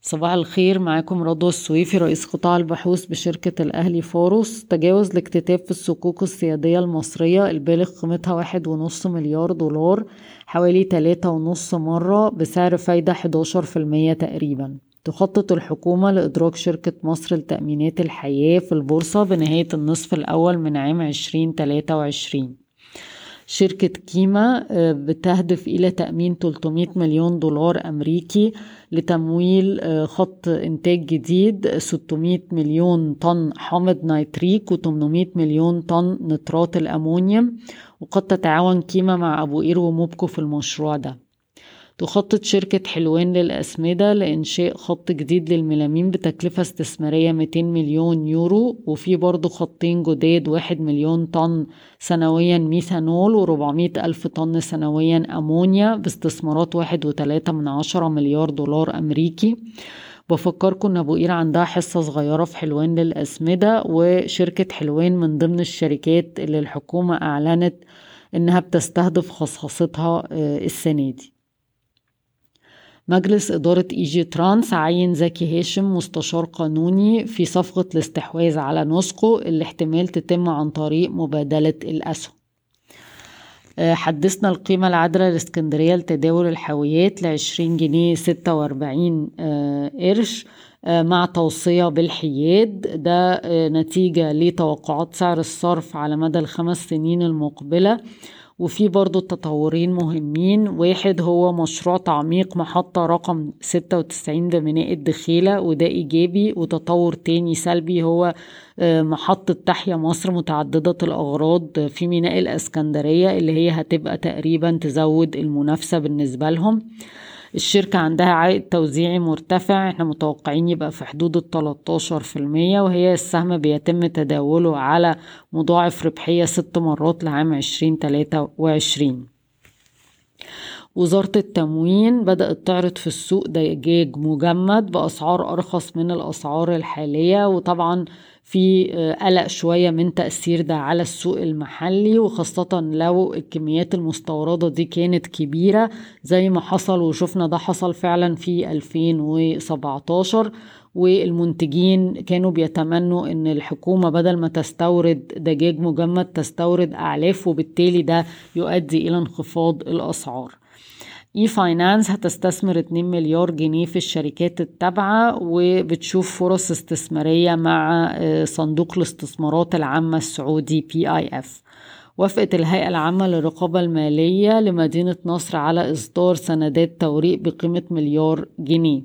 صباح الخير معاكم رضوى السويفي رئيس قطاع البحوث بشركة الأهلي فاروس تجاوز الاكتتاب في الصكوك السيادية المصرية البالغ قيمتها واحد ونص مليار دولار حوالي تلاتة ونص مرة بسعر فايدة حداشر في المية تقريبا. تخطط الحكومة لإدراج شركة مصر لتأمينات الحياة في البورصة بنهاية النصف الأول من عام عشرين تلاتة وعشرين. شركة كيما آه، بتهدف إلى تأمين 300 مليون دولار أمريكي لتمويل آه، خط إنتاج جديد 600 مليون طن حامض نيتريك و800 مليون طن نترات الأمونيوم وقد تتعاون كيما مع أبو قير وموبكو في المشروع ده. تخطط شركة حلوان للأسمدة لإنشاء خط جديد للميلامين بتكلفة استثمارية 200 مليون يورو وفي برضو خطين جداد واحد مليون طن سنويا ميثانول و400 ألف طن سنويا أمونيا باستثمارات واحد وتلاتة من عشرة مليار دولار أمريكي. بفكركم ان أبو قير عندها حصة صغيرة في حلوان للأسمدة وشركة حلوان من ضمن الشركات اللي الحكومة أعلنت إنها بتستهدف خصخصتها آه، السنة دي. مجلس إدارة إيجي ترانس عين زكي هاشم مستشار قانوني في صفقة الاستحواذ على نسقو اللي احتمال تتم عن طريق مبادلة الأسهم. آه، حدثنا القيمة العادلة لإسكندرية لتداول الحاويات لعشرين جنيه ستة وأربعين آه، قرش آه، مع توصية بالحياد. ده نتيجة لتوقعات سعر الصرف على مدى الخمس سنين المقبلة. وفي برضو تطورين مهمين. واحد هو مشروع تعميق محطة رقم ستة وتسعين بميناء الدخيلة وده إيجابي. وتطور تاني سلبي هو آه، محطة تحيا مصر متعددة الأغراض في ميناء الأسكندرية اللي هي هتبقى تقريبا تزود المنافسة بالنسبة لهم. الشركة عندها عائد توزيعي مرتفع إحنا متوقعين يبقى في حدود في المية وهي السهم بيتم تداوله على مضاعف ربحية ست مرات لعام عشرين تلاتة وعشرين. وزارة التموين بدأت تعرض في السوق دجاج مجمد بأسعار أرخص من الأسعار الحالية وطبعا في آه، قلق شوية من تأثير ده على السوق المحلي وخاصة لو الكميات المستوردة دي كانت كبيرة زي ما حصل وشفنا ده حصل فعلا في 2017 والمنتجين كانوا بيتمنوا إن الحكومة بدل ما تستورد دجاج مجمد تستورد أعلاف وبالتالي ده يؤدي إلى انخفاض الأسعار. e-finance هتستثمر 2 مليار جنيه في الشركات التابعة وبتشوف فرص استثمارية مع آه، صندوق الاستثمارات العامة السعودي PIF وافقت الهيئة العامة للرقابة المالية لمدينة نصر على إصدار سندات توريق بقيمة مليار جنيه.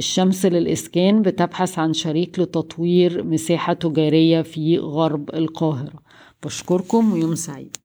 الشمس للإسكان بتبحث عن شريك لتطوير مساحة تجارية في غرب القاهرة. بشكركم ويوم سعيد.